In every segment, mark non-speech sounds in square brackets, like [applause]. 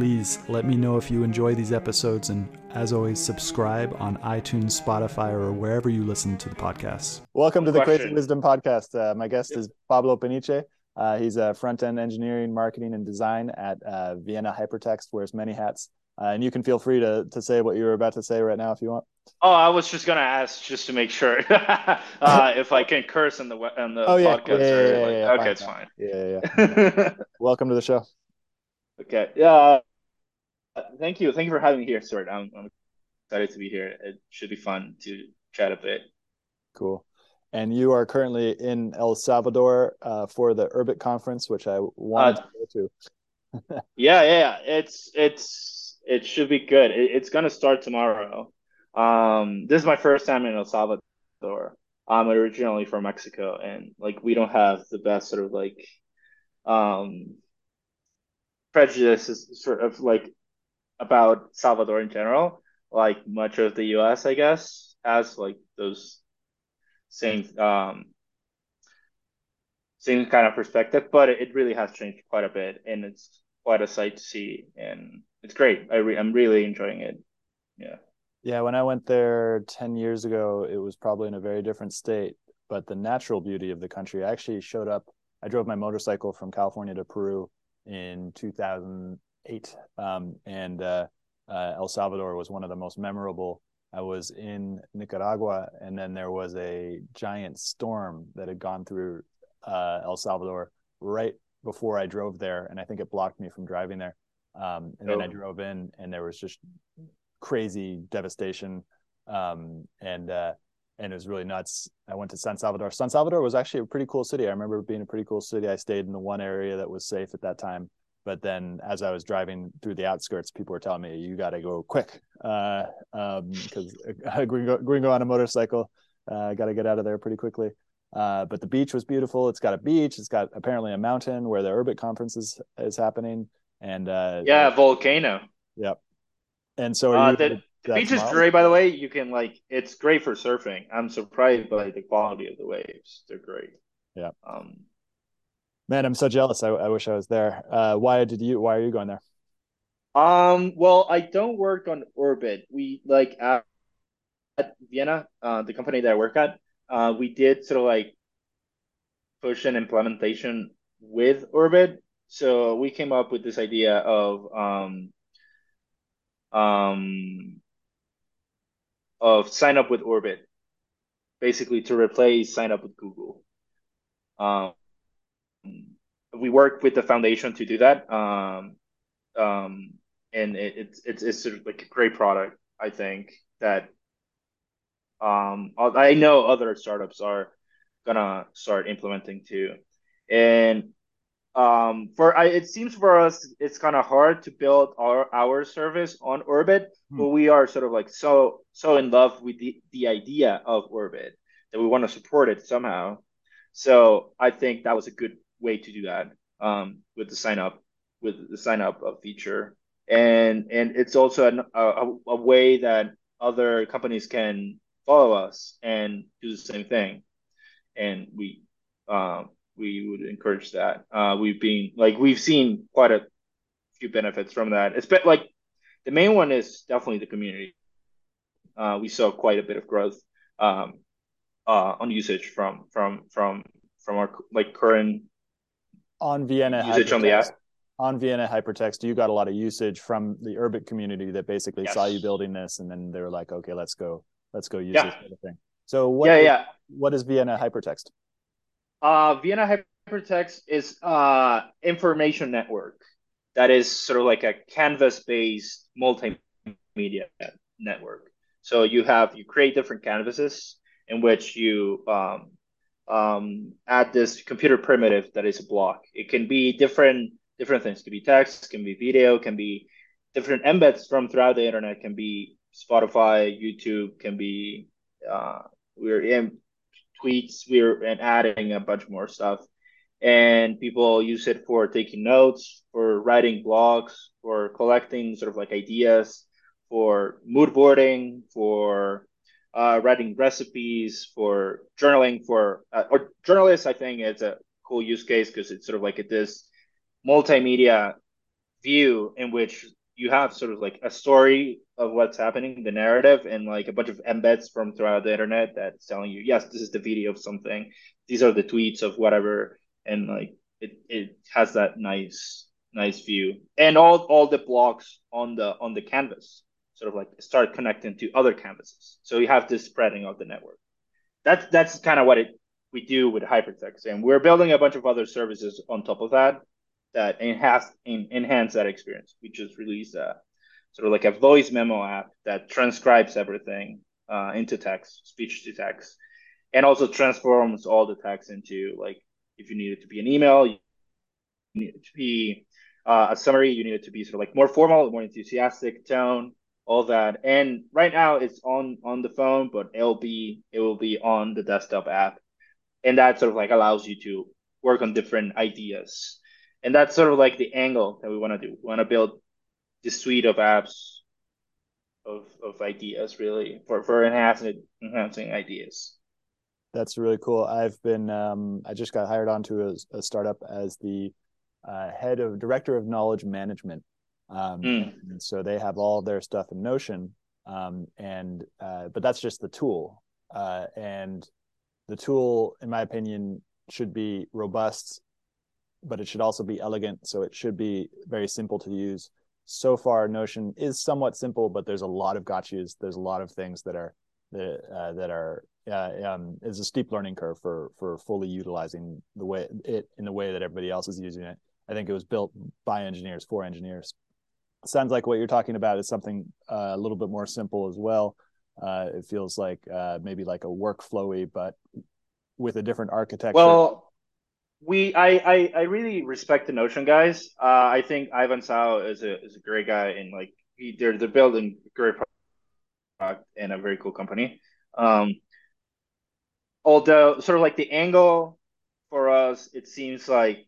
Please let me know if you enjoy these episodes, and as always, subscribe on iTunes, Spotify, or wherever you listen to the podcast. Welcome to the Question. Crazy Wisdom Podcast. Uh, my guest is Pablo Peniche. Uh, he's a front end engineering, marketing, and design at uh, Vienna Hypertext, wears many hats. Uh, and you can feel free to, to say what you were about to say right now if you want. Oh, I was just gonna ask just to make sure [laughs] uh, if I can curse in the we- on the Oh, yeah. podcast. Yeah, or yeah, like- yeah, yeah. okay, Fine, it's fine. fine. Yeah, yeah, yeah. [laughs] Welcome to the show. okay, yeah. Uh, Thank you, thank you for having me here, Stuart. I'm, I'm excited to be here. It should be fun to chat a bit. Cool. And you are currently in El Salvador uh, for the Urbit conference, which I wanted Uh, to go to. [laughs] Yeah, yeah, yeah. It's it's it should be good. It, it's gonna start tomorrow. Um, this is my first time in El Salvador. I'm originally from Mexico, and like we don't have the best sort of like um prejudices sort of like about Salvador in general. Like much of the US, I guess, has like those same um same kind of perspective, but it, really has changed quite a bit, and it's quite a sight to see, and it's great. I re I'm really enjoying it. Yeah. Yeah, when I went there 10 years ago, it was probably in a very different state, but the natural beauty of the country actually showed up. I drove my motorcycle from California to Peru in 2008, um, and uh, uh, El Salvador was one of the most memorable. I was in Nicaragua, and then there was a giant storm that had gone through uh, El Salvador right before I drove there, and I think it blocked me from driving there. Um, and then I Oh. drove in, and there was just crazy devastation um, and uh, and it was really nuts. I went to San Salvador. San Salvador was actually a pretty cool city. I remember it being a pretty cool city. I stayed in the one area that was safe at that time. But then, as I was driving through the outskirts, people were telling me, "You got to go quick," because uh, um, [laughs] gringo, gringo on a motorcycle, uh, got to get out of there pretty quickly. Uh, but the beach was beautiful. It's got a beach. It's got apparently a mountain where the Urbit conference is, is happening. And uh, Yeah, volcano. yep. And so, Uh, the, the beach is great, by the way. You can like it's great for surfing. I'm surprised by the quality of the waves. They're great. Yeah. Um, Man, I'm so jealous. I, I wish I was there. Uh, why did you? Why are you going there? Um, well, I don't work on Urbit. We like at, at Vienna, uh, the company that I work at, uh, we did sort of like push an implementation with Urbit. So we came up with this idea of um um of sign up with Urbit, basically to replace sign up with Google. Um, we work with the foundation to do that. Um, um, and it, it's it's it's sort of like a great product, I think that um I know other startups are gonna start implementing too, and um for I it seems for us it's kind of hard to build our our service on Urbit, Hmm. but we are sort of like so so in love with the the idea of Urbit that we want to support it somehow. So I think that was a good way to do that um with the sign up with the sign up feature. And and it's also an, a, a way that other companies can follow us and do the same thing. And we um we would encourage that. Uh we've been like we've seen quite a few benefits from that. It's been like the main one is definitely the community. Uh we saw quite a bit of growth um uh on usage from from from from our like current On Vienna usage on the app on Vienna Hypertext, you got a lot of usage from the Urbit community that basically Yes. saw you building this, and then they were like, "Okay, let's go, let's go use Yeah. this sort of thing." So, what yeah is- yeah what is Vienna Hypertext? Uh, Vienna Hypertext is uh information network that is sort of like a canvas-based multimedia network. So you have you create different canvases in which you um, um, add this computer primitive that is a block. It can be different different things. It can be text, can be video, can be different embeds from throughout the internet can be Spotify, YouTube, can be uh, we're in tweets, we're and adding a bunch more stuff. And people use it for taking notes, for writing blogs, for collecting sort of like ideas, for mood boarding, for uh, writing recipes, for journaling, for uh, or journalists. I think it's a cool use case because it's sort of like this multimedia view in which you have sort of like a story of what's happening, the narrative, and like a bunch of embeds from throughout the internet that's telling you, yes, this is the video of something. These are the tweets of whatever, and like it, it has that nice nice view, and all all the blocks on the on the canvas sort of like start connecting to other canvases. So you have this spreading of the network. That's that's kind of what it we do with hypertext, and we're building a bunch of other services on top of that that enhance enhance that experience. We just released a sort of like a voice memo app that transcribes everything uh, into text, speech to text, and also transforms all the text into like if you need it to be an email, you need it to be uh, a summary, you need it to be sort of like more formal, more enthusiastic tone all that. And right now it's on on the phone, but it'll be it will be on the desktop app, and that sort of like allows you to work on different ideas. And that's sort of like the angle that we want to do. We want to build this suite of apps of of ideas really for for enhancing enhancing ideas. That's really cool. I've been um, I just got hired onto a, a startup as the uh, head of director of knowledge management um, mm. and so they have all their stuff in Notion, um, and uh, but that's just the tool. Uh, and the tool, in my opinion, should be robust, but it should also be elegant. So it should be very simple to use. So far, Notion is somewhat simple, but there's a lot of gotchas. There's a lot of things that are that uh, that are uh, um, is a steep learning curve for for fully utilizing the way it in the way that everybody else is using it. I think it was built by engineers for engineers sounds like what you're talking about is something uh, a little bit more simple as well. Uh, it feels like uh, maybe like a workflowy, but with a different architecture. Well, we I I, I really respect the Notion guys. Uh, I think Ivan Zhao is a is a great guy, and like he, they're they're building great product and a very cool company. Um, although sort of like the angle for us, it seems like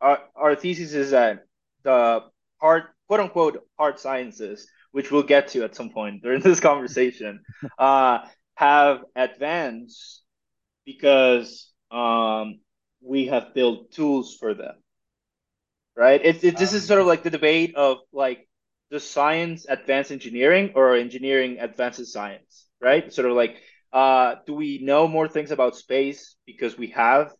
our our thesis is that the part quote unquote hard sciences, which we'll get to at some point during [laughs] this conversation, uh, have advanced because um, we have built tools for them. Right? It, it, this um, is sort of like the debate of like, does science advance engineering or engineering advances science? Right? Sort of like, uh, do we know more things about space because we have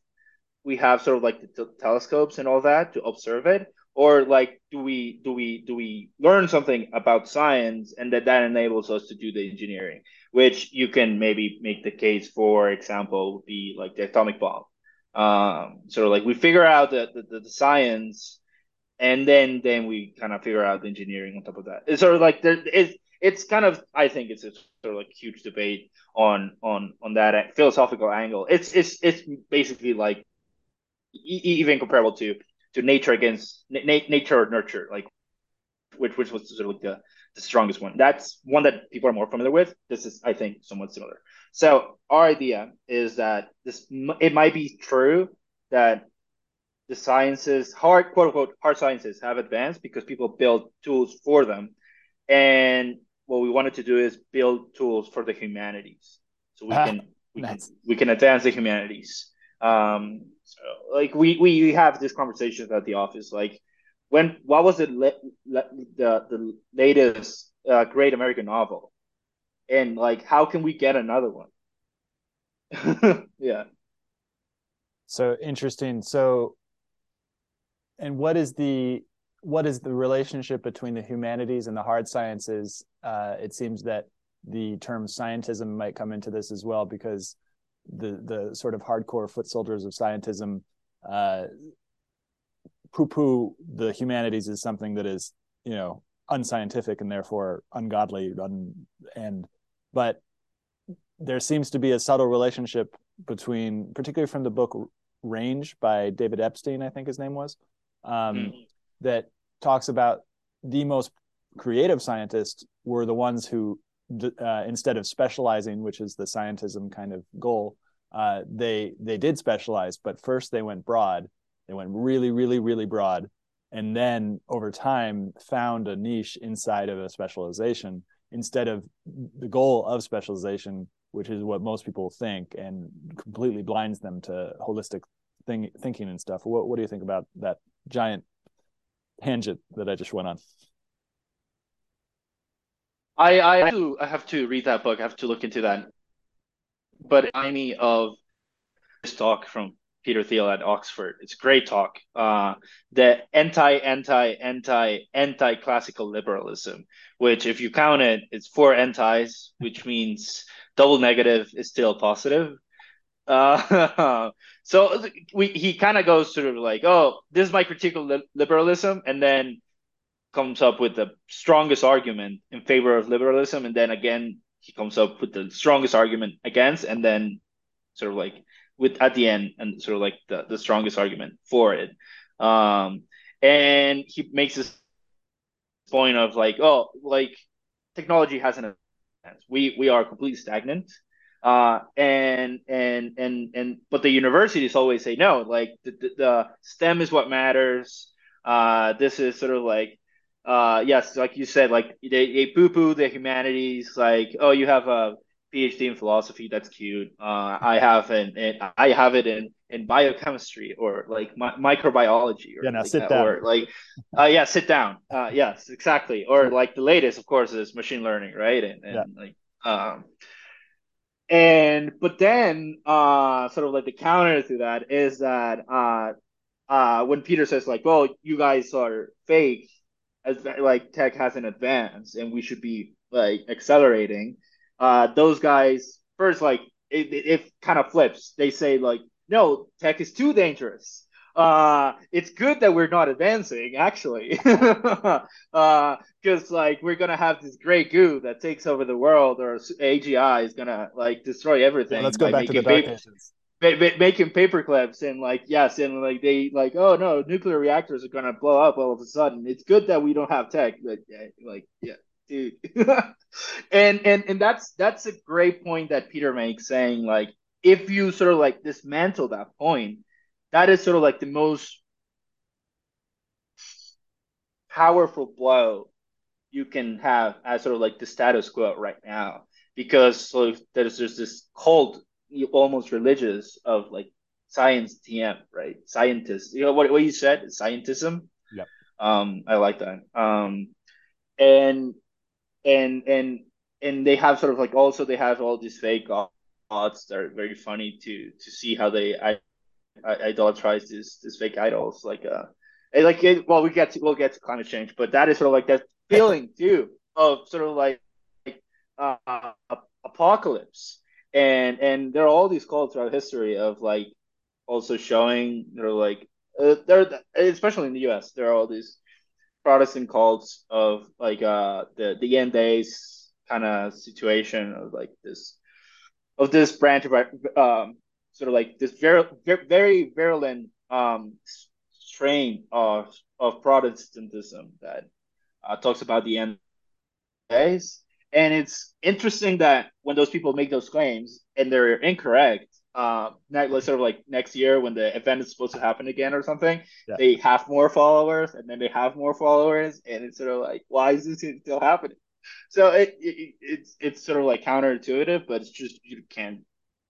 we have sort of like the t- telescopes and all that to observe it or like do we do we do we learn something about science and that that enables us to do the engineering which you can maybe make the case for example would be like the atomic bomb. Um sort of like we figure out the, the, the science and then then we kind of figure out the engineering on top of that. It's sort of like there it's it's kind of i think it's a sort of like huge debate on on on that philosophical angle. It's it's it's basically like even comparable to to nature against na- nature or nurture, like which which was sort of like the, the strongest one. That's one that people are more familiar with. This is, I think, somewhat similar. So our idea is that this it might be true that the sciences, hard quote unquote hard sciences, have advanced because people build tools for them, and what we wanted to do is build tools for the humanities, so we ah, can we, nice. can we can advance the humanities. Um, like we we have this conversation at the office. Like, when what was it le- le- the the latest uh, great American novel, and like how can we get another one? [laughs] yeah. So interesting. So, and what is the what is the relationship between the humanities and the hard sciences? Uh, it seems that the term scientism might come into this as well because the the sort of hardcore foot soldiers of scientism uh, poo-poo the humanities is something that is you know unscientific and therefore ungodly un, and but there seems to be a subtle relationship between particularly from the book range by david epstein i think his name was um, mm. that talks about the most creative scientists were the ones who uh, instead of specializing which is the scientism kind of goal uh, they they did specialize but first they went broad. They went really really really broad and then over time found a niche inside of a specialization instead of the goal of specialization which is what most people think and completely blinds them to holistic thing, thinking and stuff. What, what do you think about that giant tangent that i just went on I I have to I have to read that book. I have to look into that. But it reminded me of this talk from Peter Thiel at Oxford. It's a great talk. Uh, the anti anti anti anti classical liberalism, which if you count it, it's four antis, which means double negative is still positive. Uh, [laughs] so we he kind of goes of like, oh, this is my critique of li- liberalism, and then comes up with the strongest argument in favor of liberalism, and then again he comes up with the strongest argument against, and then sort of like with at the end and sort of like the, the strongest argument for it. Um, and he makes this point of like, oh, like technology has an we we are completely stagnant. Uh, and and and and but the universities always say no, like the, the, the STEM is what matters. Uh, this is sort of like uh, yes, like you said, like they, they poo poo the humanities, like, oh, you have a PhD in philosophy, that's cute. Uh, I have an, an I have it in in biochemistry or like mi- microbiology or yeah, now like sit that, down. or like uh, yeah, sit down. Uh, yes, exactly. Or like the latest, of course, is machine learning, right? And, and Yeah. like um and but then uh sort of like the counter to that is that uh uh when Peter says like, well, you guys are fake as like tech hasn't advanced and we should be like accelerating uh those guys first like it, it, it kind of flips they say like no tech is too dangerous. Uh it's good that we're not advancing actually. [laughs] Uh because like we're gonna have this gray goo that takes over the world or agi is gonna like destroy everything Yeah, let's go back to the dark ages making paper clips and like yes and like they like oh no nuclear reactors are gonna blow up all of a sudden. It's good that we don't have tech but like yeah dude. [laughs] And and and that's that's a great point that peter makes saying like if you sort of like dismantle that point that is sort of like the most powerful blow you can have as sort of like the status quo right now. Because so there's there's this cult almost religious of like science TM, right? Scientists. You know what what you said? Scientism. Yeah. Um, I like that. Um, and and and and they have sort of like also they have all these fake gods that are very funny to to see how they I, I idolatrize these these fake idols like uh like it, well we get to we'll get to climate change but that is sort of like that feeling too of sort of like, like uh, apocalypse and and there are all these cults throughout history of like also showing they're like uh, there especially in the U.S. there are all these Protestant cults of like uh the the end days kind of situation of like this of this branch of um sort of like this very very virulent um strain of of Protestantism that uh, talks about the end days and it's interesting that when those people make those claims and they're incorrect, uh, let's sort of like next year when the event is supposed to happen again or something, Yeah. they have more followers and then they have more followers, and it's sort of like, why is this still happening? So it, it it's it's sort of like counterintuitive, but it's just you can't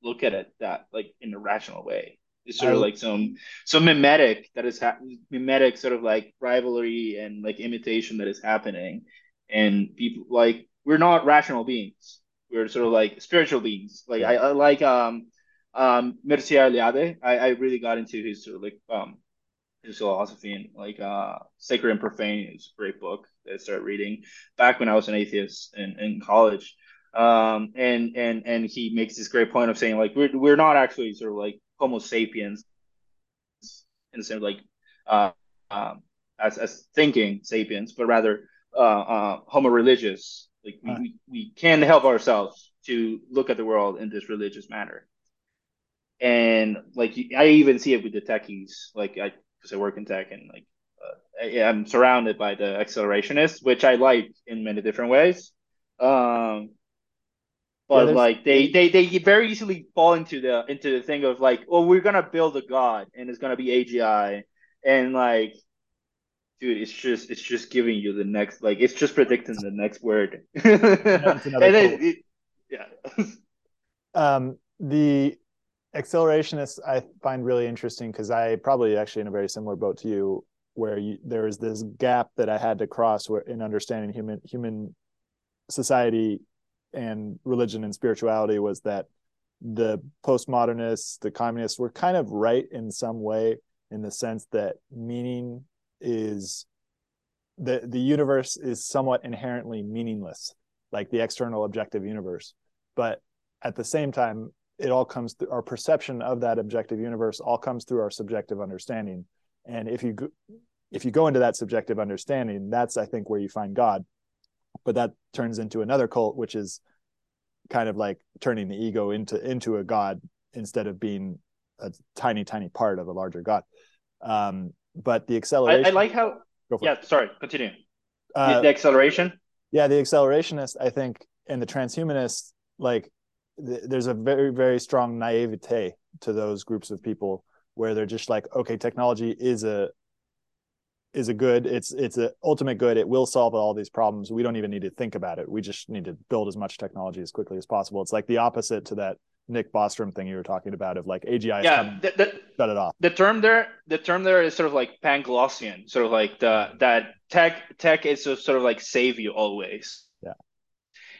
look at it that like in a rational way. It's sort of I- like some some mimetic that is ha- mimetic sort of like rivalry and like imitation that is happening, and people like we're not rational beings. We're sort of like spiritual beings. Like I, I like um um Mircea Eliade. I, I really got into his sort of like um his philosophy and like uh Sacred and Profane is a great book that I started reading back when I was an atheist in, in college. Um and and and he makes this great point of saying like we're we're not actually sort of like Homo sapiens in the sense like uh um as as thinking sapiens, but rather uh, uh Homo religious. Like we, Right. we, we can help ourselves to look at the world in this religious manner. And like I even see it with the techies, like I because I work in tech and like uh, I'm surrounded by the accelerationists, which I like in many different ways. Um, but yeah, like they, they they very easily fall into the into the thing of like, oh, we're gonna build a god and it's gonna be AGI, and like, dude, it's just it's just giving you the next like it's just predicting the next word. [laughs] it, yeah. [laughs] um, the accelerationists I find really interesting because I probably actually in a very similar boat to you, where you, there is this gap that I had to cross where in understanding human human society and religion and spirituality was that the postmodernists, the communists were kind of right in some way in the sense that meaning is the the universe is somewhat inherently meaningless, like the external objective universe. But at the same time, it all comes through our perception of that objective universe all comes through our subjective understanding. And if you if you go into that subjective understanding, that's I think where you find God but that turns into another cult which is kind of like turning the ego into into a god instead of being a tiny tiny part of a larger god um but the acceleration i, I like how yeah it. sorry continue. Uh, the, the acceleration? Yeah the accelerationist i think and the transhumanists like th- there's a very very strong naivete to those groups of people where they're just like okay technology is a is a good it's it's an ultimate good it will solve all these problems we don't even need to think about it we just need to build as much technology as quickly as possible. It's like the opposite to that nick bostrom thing you were talking about of like agi yeah the, the, shut it off. the term there the term there is sort of like panglossian sort of like the that tech tech is sort of like save you always. Yeah.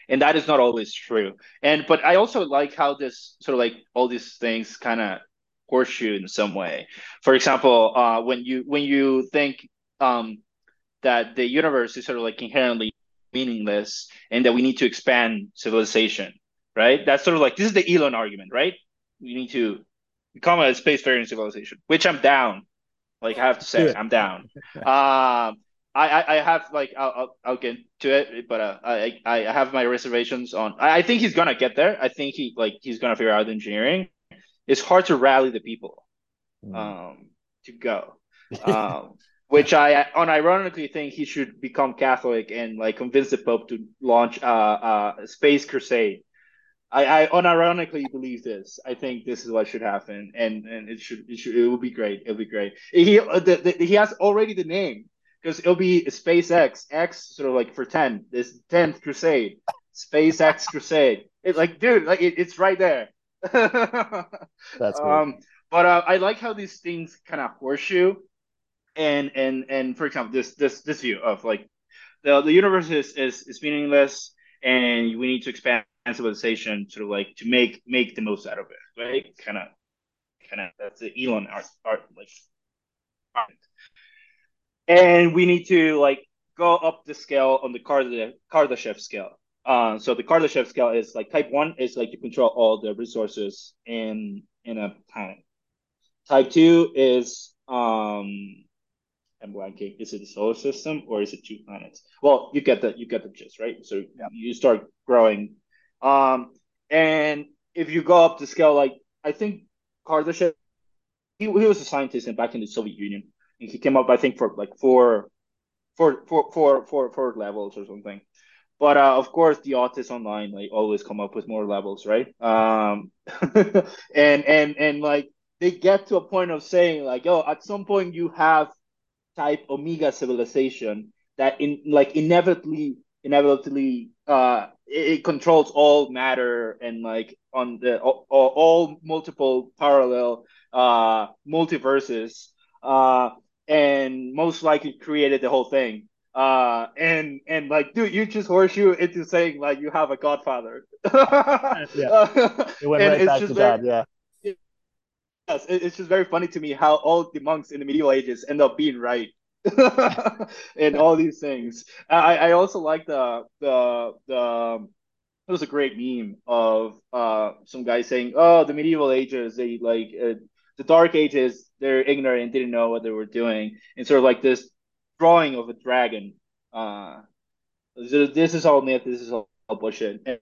And that is not always true. And but i also like how this sort of like all these things kind of horseshoe in some way. For example uh, when you when you think um, that the universe is sort of like inherently meaningless and that we need to expand civilization, right? That's sort of like this is the Elon argument, right? We need to become a spacefaring civilization, which I'm down. Like I have to say, I'm down. um, I, I have like I'll, I'll, I'll get to it, but uh, I I have my reservations on. I, I think he's gonna get there. I think he like he's gonna figure out the engineering. It's hard to rally the people, mm. um, to go. [laughs] Um, which I unironically think he should become Catholic and like convince the Pope to launch uh, a space crusade. I, I unironically believe this. I think this is what should happen, and and it should it should it will be great. It'll be great. He the, the, he has already the name because it'll be SpaceX X sort of like for ten this tenth crusade, SpaceX crusade. It's like dude, like it, it's right there. [laughs] That's um, but uh, I like how these things kind of horseshoe and and and for example, this this this view of like the the universe is is, is meaningless, and we need to expand civilization to like to make make the most out of it, right? Kind of, kind of that's the Elon art art like. Art. And we need to like go up the scale on the Kardashev scale. Uh, so the Kardashev scale is like type one is like you control all the resources in in a planet. Type two is um I'm blanking. Is it the solar system or is it two planets? Well, you get the you get the gist, right? So yeah. you start growing, um, and if you go up the scale, like I think Kardashev, he, he was a scientist and back in the Soviet Union, and he came up, I think, for like four, four, four, four, four, four levels or something. But uh, of course, the authors online like always come up with more levels, right? Um, [laughs] and and and like they get to a point of saying like, oh, at some point you have type omega civilization that in like inevitably inevitably uh it, controls all matter and like on the all, all multiple parallel uh multiverses uh and most likely created the whole thing. Uh and and like dude you just horseshoe into saying like you have a godfather. [laughs] Yeah. It went right back to very, that yeah. Yes, it's just very funny to me how all the monks in the medieval ages end up being right [laughs] and all these things. I, I also like the the the it was a great meme of uh some guy saying, "Oh, the medieval ages, they like uh, the dark ages, they're ignorant and didn't know what they were doing," and sort of like this drawing of a dragon. Uh, this is all myth. This is all bullshit. And,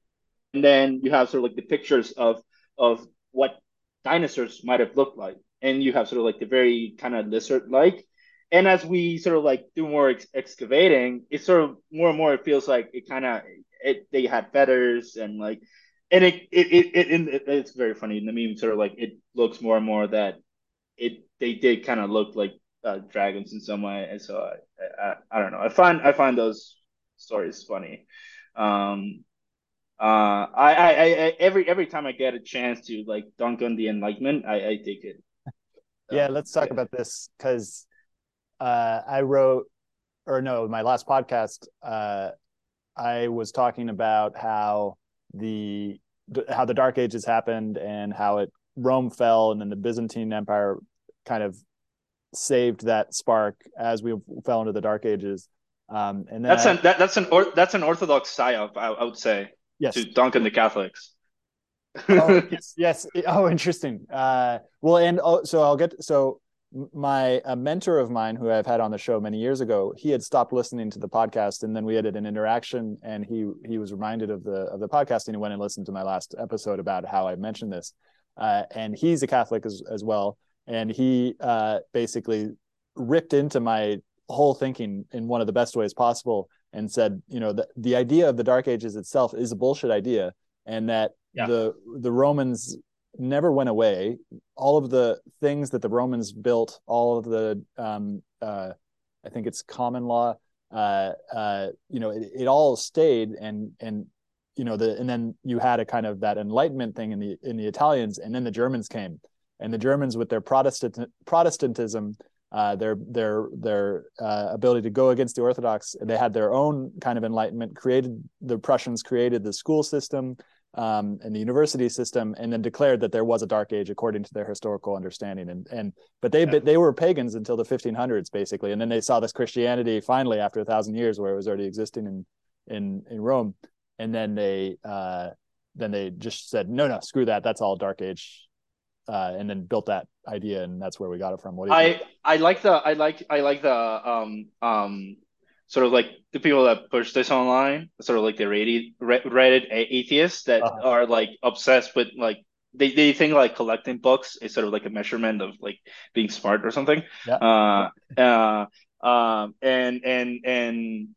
and then you have sort of like the pictures of of what dinosaurs might have looked like. And you have sort of like the very kind of lizard like. And as we sort of like do more ex- excavating, it sort of more and more it feels like it kind of it they had feathers and like and it it, it it it it's very funny. In the meme sort of like it looks more and more that it they did kind of look like uh, dragons in some way. And so I, I I don't know. I find I find those stories funny. Um uh I, I I every every time I get a chance to like dunk on the enlightenment I I take it. Yeah let's talk yeah. about this because uh I wrote or no my last podcast uh I was talking about how the how the Dark Ages happened and how it Rome fell, and then the Byzantine Empire kind of saved that spark as we fell into the Dark Ages. Um, and that's I, an that, that's an or, that's an Orthodox psyop, I, I would say. Yes. To dunk on the Catholics. oh, [laughs] yes, yes. Oh, interesting. Uh, well, and oh, so I'll get so my a mentor of mine who I've had on the show many years ago, he had stopped listening to the podcast, and then we had an interaction, and he he was reminded of the of the podcast, and he went and listened to my last episode about how I mentioned this, uh, and he's a Catholic as as well, and he uh, basically ripped into my whole thinking in one of the best ways possible, and said, you know, the the idea of the Dark Ages itself is a bullshit idea, and that yeah. the the Romans never went away. All of the things that the Romans built, all of the, um, uh, I think it's common law, uh, uh, you know, it, it, all stayed, and and you know the, and then you had a kind of that Enlightenment thing in the in the Italians, and then the Germans came, and the Germans with their Protestant Protestantism. Uh, their their their uh, ability to go against the Orthodox. They had their own kind of enlightenment. Created the Prussians created the school system um, and the university system, and then declared that there was a dark age according to their historical understanding. And and but they yeah. they were pagans until the 1500s basically, and then they saw this Christianity finally after a thousand years where it was already existing in in in Rome, and then they uh, then they just said no no screw that that's all dark age, uh, and then built that idea, and that's where we got it from. What do you I think? I like the I like I like the um um sort of like the people that push this online, sort of like the Reddit, Reddit atheists that uh-huh. are like obsessed with like they, they think like collecting books is sort of like a measurement of like being smart or something. Yeah. Uh, uh, um, and and and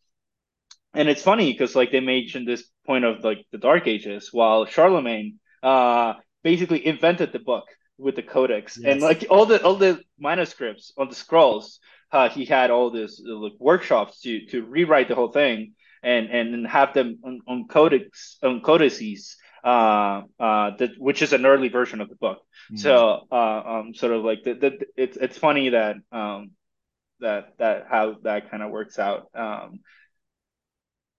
and it's funny because like they mentioned this point of like the Dark Ages, while Charlemagne uh basically invented the book with the codex yes. and like all the all the manuscripts on the scrolls uh, he had all this uh, like workshops to to rewrite the whole thing and and have them on, on codex on codices uh uh that which is an early version of the book mm-hmm. so uh um sort of like the, the it's it's funny that um that that how that kind of works out um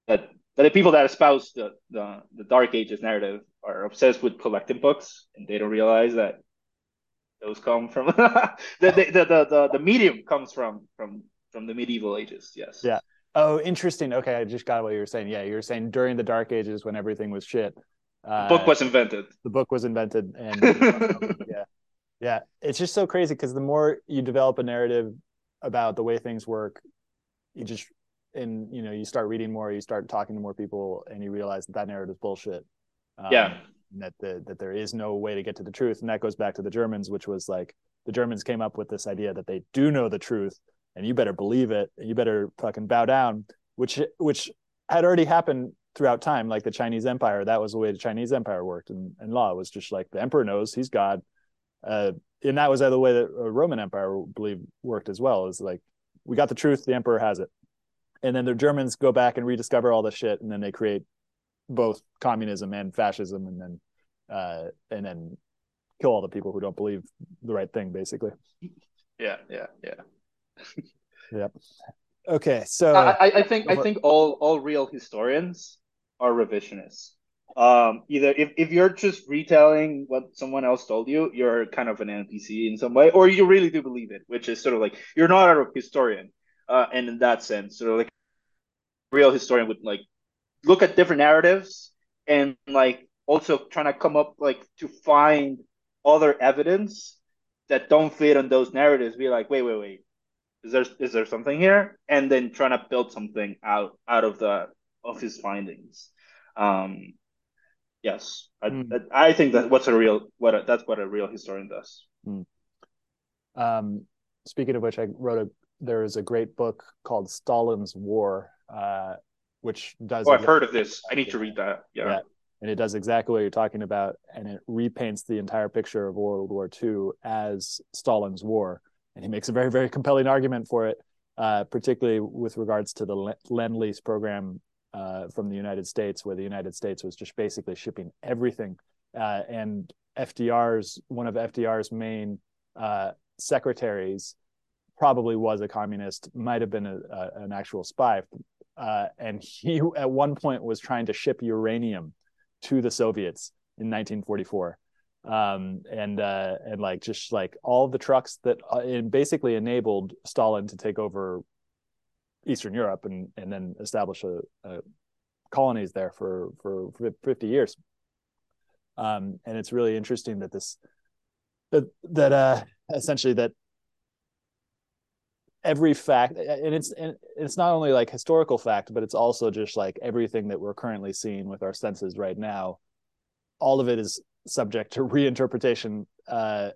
that that the people that espouse the, the the dark ages narrative are obsessed with collecting books and they don't realize that those come from [laughs] the, the, the, the, the medium comes from from from the medieval ages yes. Yeah. Oh interesting. Okay i just got what you were saying. Yeah you were saying during the dark ages when everything was shit. Uh, the book was invented. the book was invented and [laughs] yeah. Yeah it's just so crazy because the more you develop a narrative about the way things work you just and you know you start reading more you start talking to more people and you realize that that narrative is bullshit um, yeah that the, that there is no way to get to the truth. And that goes back to the germans which was like the germans came up with this idea that they do know the truth and you better believe it and you better fucking bow down which which had already happened throughout time like the chinese empire. That was the way the chinese empire worked and, and law. Was just like the emperor knows he's god. Uh, and that was the way that roman empire believe worked as well is like we got the truth the emperor has it. And then the germans go back and rediscover all the shit and then they create both communism and fascism, and then uh, and then kill all the people who don't believe the right thing, basically. Yeah, yeah, yeah. [laughs] yeah. Okay, so I, I think I think all all real historians are revisionists. Um, either if, if you're just retelling what someone else told you, you're kind of an NPC in some way, or you really do believe it, which is sort of like you're not a historian. Uh, and in that sense, sort of like real historian would like look at different narratives and like also trying to come up like to find other evidence that don't fit on those narratives. Be like wait wait wait. Is there is there something here? And then trying to build something out out of the of his findings. Um yes. I mm. i think that what's a real what a, that's what a real historian does. Mm. um speaking of which i wrote a there is a great book called Stalin's War, uh, which does. Oh, I've heard of this. I need to read that. Yeah. yeah. And it does exactly what you're talking about, and it repaints the entire picture of World War II as Stalin's War, and he makes a very, very compelling argument for it, uh, particularly with regards to the Lend Lease program uh, from the United States, where the United States was just basically shipping everything, uh, and FDR's one of FDR's main uh, secretaries probably was a communist, might have been a, a, an actual spy. Uh, and he [laughs] at one point was trying to ship uranium to the Soviets in 1944. Um, and uh, and like just like all the trucks that uh, basically enabled Stalin to take over Eastern Europe and and then establish a, a colonies there for, for, for 50 years. Um, and it's really interesting that this that that uh, essentially that every fact and it's and it's not only like historical fact but it's also just like everything that we're currently seeing with our senses right now. All of it is subject to [laughs] reinterpretation uh,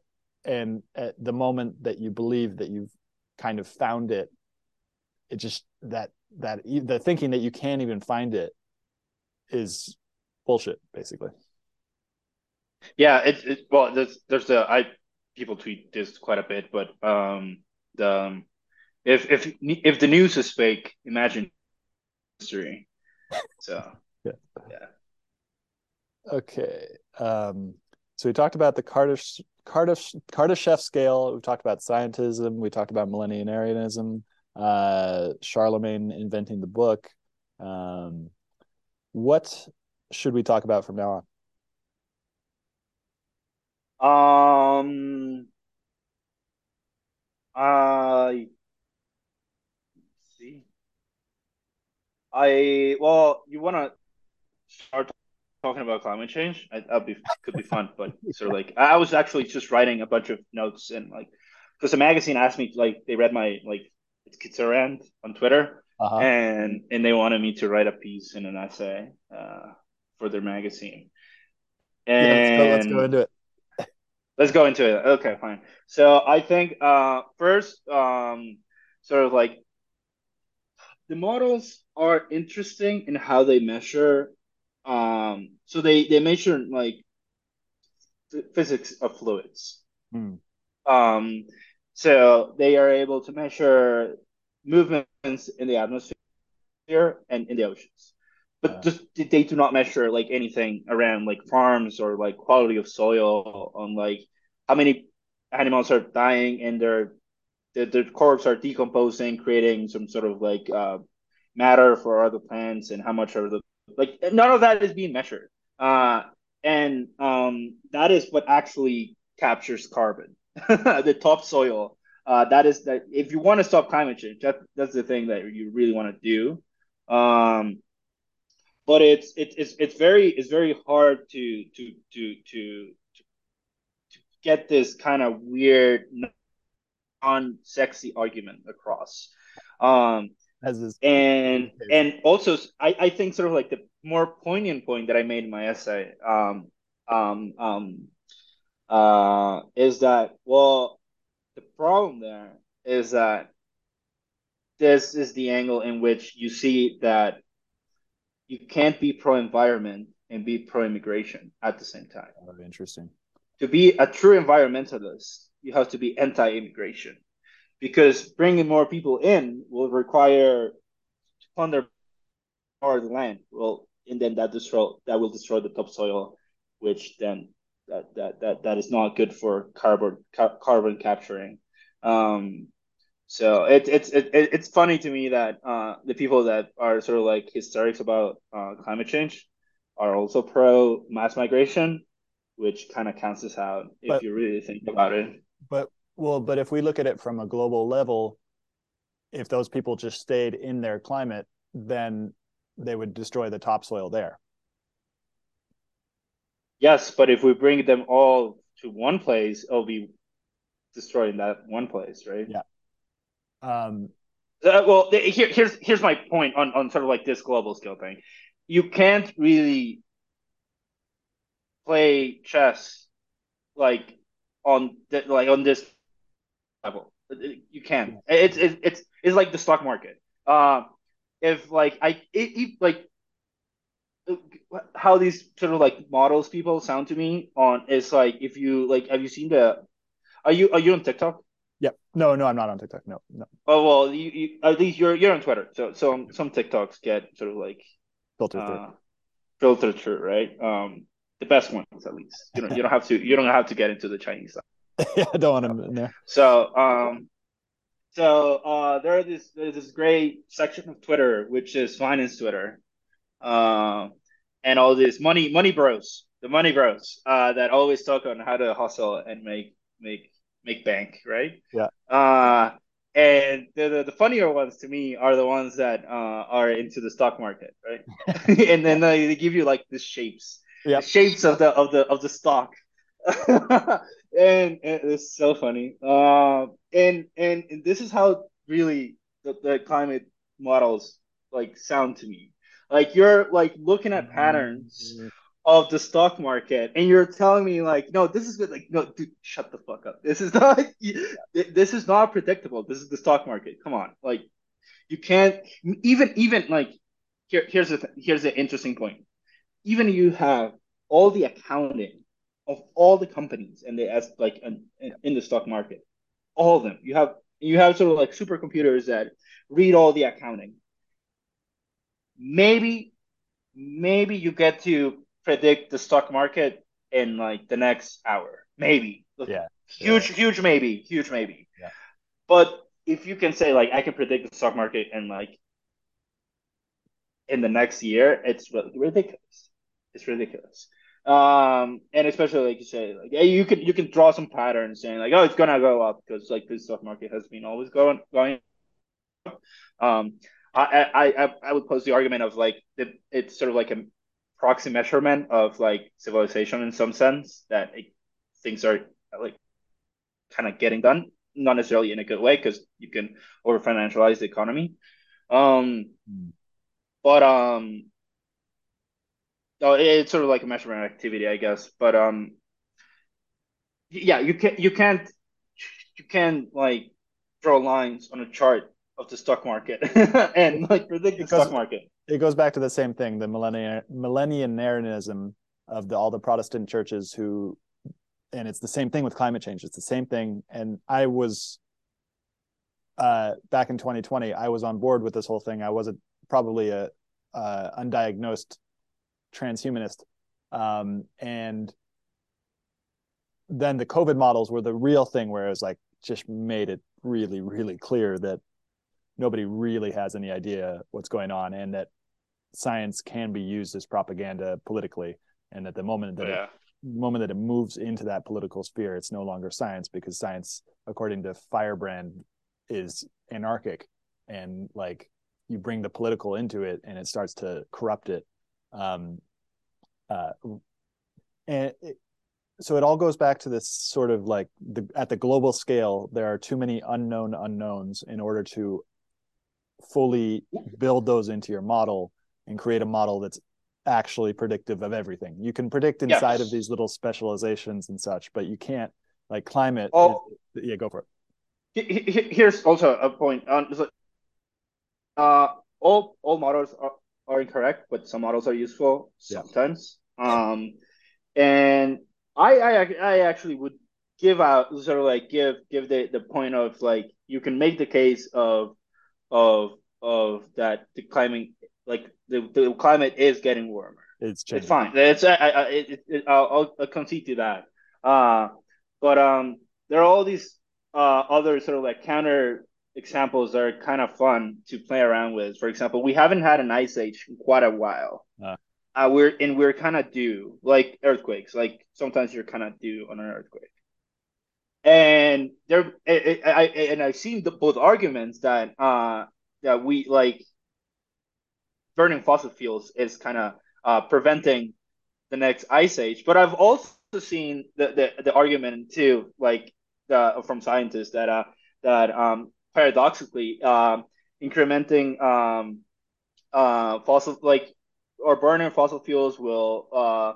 and at the moment that you believe that you've kind of found it it just that that the thinking that you can't even find it is bullshit basically. Yeah it's it, well there's there's a i people tweet this quite a bit but um the um, if if if the news is fake, imagine history. So [laughs] yeah, yeah. Okay. Um, so we talked about the Cardiff Cardiff Kardashev scale. We talked about scientism. We talked about millenarianism. Uh, Charlemagne inventing the book. Um, what should we talk about from now on? Um. Uh I well, you want to start talking about climate change? I, that'd be could be [laughs] fun, but sort of like I was actually just writing a bunch of notes and like because a magazine asked me like they read my like it's Kitsurand on Twitter uh-huh. and and they wanted me to write a piece in an essay uh, for their magazine. And yeah, let's, go, let's go into it. [laughs] Let's go into it. Okay, fine. So I think uh, first, um, sort of like the models are interesting in how they measure. Um, so they they measure like physics of fluids. Mm. Um, so they are able to measure movements in the atmosphere and in the oceans, but uh, just they do not measure like anything around like farms or like quality of soil on like how many animals are dying in their the, the corpse are decomposing, creating some sort of like uh, matter for other plants, and how much are the like none of that is being measured. Uh, and um, that is what actually captures carbon, [laughs] the topsoil. Uh, that is that if you want to stop climate change, that that's the thing that you really want to do. Um, but it's it's it's it's very it's very hard to to to to to get this kind of weird non-sexy argument across. Um, As is and and also I, I think sort of like the more poignant point that I made in my essay um, um, um, uh, is that well the problem there is that this is the angle in which you see that you can't be pro environment and be pro immigration at the same time. Oh, interesting. To be a true environmentalist, you have to be anti-immigration because bringing more people in will require to plunder more of the land. Well, and then that destroy that will destroy the topsoil, which then that that that, that is not good for carbon ca- carbon capturing. Um, so it, it's it, it's funny to me that uh, the people that are sort of like hysterics about uh, climate change are also pro mass migration, which kind of counts us out if but, you really think about it. But well, but if we look at it from a global level, if those people just stayed in their climate, then they would destroy the topsoil there. Yes, but if we bring them all to one place, it'll be destroying that one place, right? Yeah. Um, uh, well, here, here's here's my point on on sort of like this global scale thing. You can't really play chess like on th- like on this level. You can. It's it's it's it's like the stock market. Uh, if like I it, it, like how these sort of like models people sound to me on is like if you like have you seen the are you are you on TikTok? Yep. No, no, I'm not on TikTok. No, no. Oh well, you, you at least you're you're on Twitter. So so some TikToks get sort of like filtered uh, through. filtered through, right? Um, the best ones at least. You don't you don't have to you don't have to get into the Chinese stuff. [laughs] yeah, I don't want them in there. So um, so uh, there are this there's this great section of Twitter which is finance Twitter, uh, and all these money money bros, the money bros, uh, that always talk on how to hustle and make make make bank, right? Yeah. Uh, and the, the, the funnier ones to me are the ones that uh, are into the stock market, right? [laughs] [laughs] and then they, they give you like the shapes, Yep. the shapes of the of the of the stock, [laughs] and, and it's so funny. Uh, and, and and this is how really the, the climate models like sound to me. Like you're like looking at patterns of the stock market and you're telling me like no this is good. Like no dude shut the fuck up. [laughs] This is not this is not predictable. This is the stock market. Come on. Like you can't even even like here here's the th- here's the interesting point even you have all the accounting of all the companies and they as like in, in the stock market all of them you have you have sort of like supercomputers that read all the accounting maybe maybe you get to predict the stock market in like the next hour. Maybe. Yeah. Huge, yeah. huge maybe. Huge maybe. Yeah. But if you can say like I can predict the stock market in like in the next year, it's ridiculous. It's ridiculous. Um, and especially like you say, like hey, you can you can draw some patterns saying like, oh, it's gonna go up because like this stock market has been always going going. Up. Um, I I I would pose the argument of like it, it's sort of like a proxy measurement of like civilization in some sense that it, things are like kind of getting done, not necessarily in a good way because you can over financialize the economy. Um, mm. but um, oh, it's sort of like a measurement activity, I guess. But um, yeah, you can you can't you can like draw lines on a chart of the stock market [laughs] and like predict the stock market. It goes back to the same thing, the millennial millennialism of the, all the Protestant churches who, and it's the same thing with climate change. It's the same thing. And I was, uh, back in 2020, I was on board with this whole thing. I wasn't probably a, uh, undiagnosed transhumanist. Um, and then the COVID models were the real thing where it was like, just made it really, really clear that nobody really has any idea what's going on and that science can be used as propaganda politically and at the moment that yeah. it, moment that it moves into that political sphere it's no longer science because science according to Feyerabend is anarchic and like you bring the political into it and it starts to corrupt it um uh and it, so it all goes back to this sort of like the at the global scale there are too many unknown unknowns in order to fully build those into your model and create a model that's actually predictive of everything. You can predict inside yes. of these little specializations and such, but you can't like climate. Oh, is, yeah, go for it. Here's also a point. Um, uh, all all models are, are incorrect, but some models are useful sometimes. Yeah. Um, and I, I I actually would give out sort of like give give the the point of like you can make the case of of of that the climate like the, the climate is getting warmer. It's changing. It's fine. It's I, I it, it, I'll, I'll concede to that. Uh, but um, there are all these uh other sort of like counter examples are kind of fun to play around with. For example, we haven't had an ice age in quite a while. Uh. Uh, we're and we're kind of due, like earthquakes. Like sometimes you're kind of due on an earthquake and there I, I, and I've seen the, both arguments that uh that we like burning fossil fuels is kind of uh, preventing the next ice age, but I've also seen the the, the argument too, like the, from scientists that uh that um paradoxically um incrementing um uh fossil like or burning fossil fuels will uh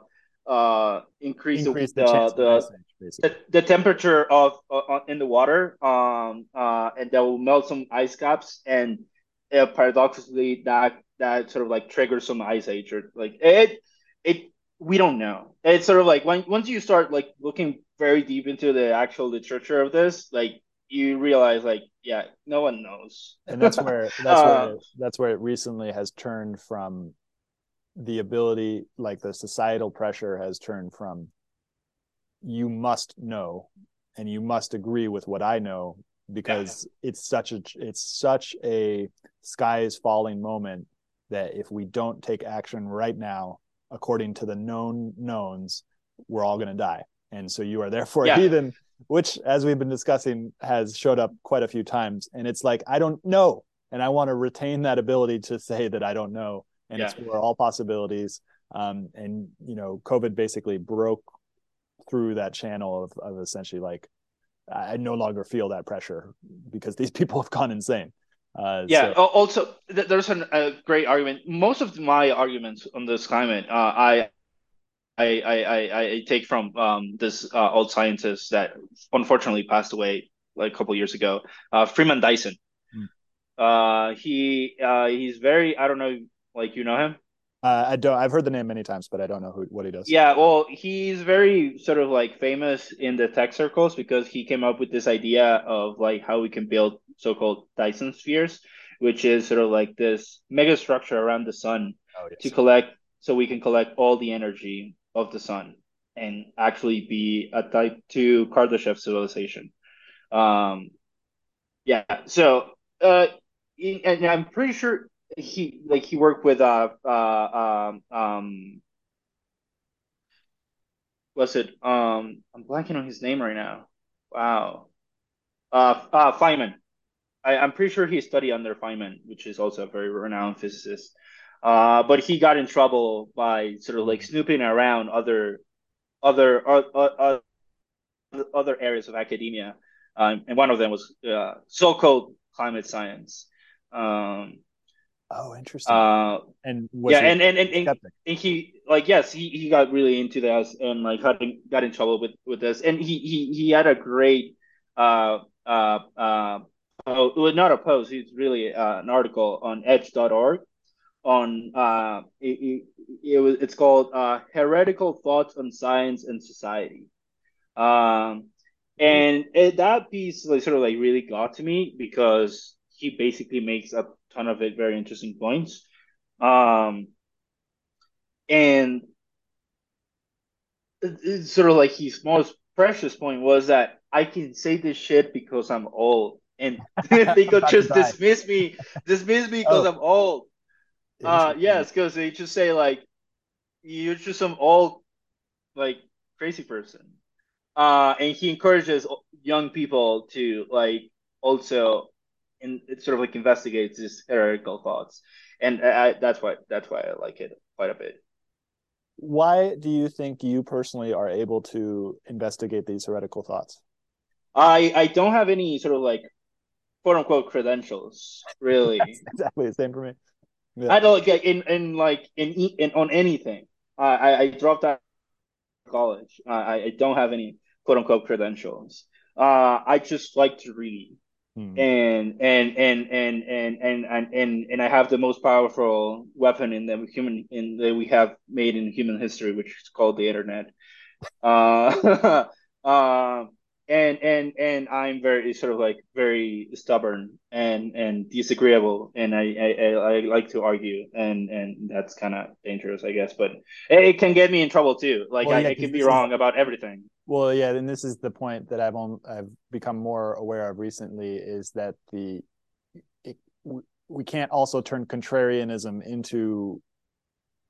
uh increase, increase the, the, the the, the temperature of uh, in the water, um, uh, and that will melt some ice caps, and uh, paradoxically, that that sort of like triggers some ice age, or like it, it. We don't know. It's sort of like when once you start like looking very deep into the actual literature of this, like you realize like yeah no one knows and that's where [laughs] that's uh, where that's where it recently has turned from the ability like the societal pressure has turned from you must know and you must agree with what i know because yeah. it's such a it's such a sky is falling moment that if we don't take action right now according to the known knowns we're all going to die and so you are therefore yeah. heathen which as we've been discussing has showed up quite a few times and it's like i don't know and i want to retain that ability to say that i don't know and yeah. explore all possibilities um, and you know covid basically broke through that channel of, of essentially like i no longer feel that pressure because these [laughs] people have gone insane uh, yeah. So. Also, there's an, a great argument. Most of my arguments on this climate, uh, I I, I, I take from um, this uh, old scientist that unfortunately passed away like a couple years ago, uh, Freeman Dyson. Hmm. Uh, he uh, he's very I don't know like you know him. Uh, I don't. I've heard the name many times, but I don't know who what he does. Yeah, well, he's very sort of like famous in the tech circles because he came up with this idea of like how we can build so-called Dyson spheres, which is sort of like this mega structure around the sun oh, yes. to collect, so we can collect all the energy of the sun and actually be a type two Kardashev civilization. Um, yeah. So, uh, and I'm pretty sure he like he worked with uh uh um um what's it um I'm blanking on his name right now. Wow. Uh, uh Feynman. I, I'm pretty sure he studied under Feynman, which is also a very renowned physicist. Uh, but he got in trouble by sort of like snooping around other other uh, uh, other areas of academia, um, and one of them was uh, so-called climate science. Um, oh, interesting. Uh, and yeah, and and, and, and, and, he like yes, he, he got really into this and like got in, got in trouble with with this, and he he he had a great uh uh uh. Oh, not a post. He's really uh, an article on Edge.org on uh, it, it, it, was it's called uh, heretical thoughts on science and society. Um, and it, that piece like sort of like really got to me because he basically makes a ton of it very interesting points. Um, and it's sort of like his most precious point was that I can say this shit because I'm old. And [laughs] they could [laughs] just dismiss me dismiss me because oh. I'm old uh, yes, because they just say like you're just some old, like crazy person. Uh, and he encourages young people to like also, in sort of like investigate these heretical thoughts, and I, that's why that's why I like it quite a bit. Why do you think you personally are able to investigate these heretical thoughts? I I don't have any sort of like quote unquote credentials, really. [laughs] exactly the same for me. Yeah. I don't get in in like in, in on anything. I, I, dropped out of college. I, I don't have any quote unquote credentials. Uh, I just like to read, hmm. and, and, and and and and and and and I have the most powerful weapon in the human in that we have made in human history, which is called the internet. Uh, [laughs] uh, and and and I'm very sort of like very stubborn and and disagreeable, and I I, I like to argue, and and that's kind of dangerous, I guess. But it, can get me in trouble too. Like well, yeah, I, I can be wrong is, about everything. Well, yeah, and this is the point that I've on, I've become more aware of recently is that the it, we can't also turn contrarianism into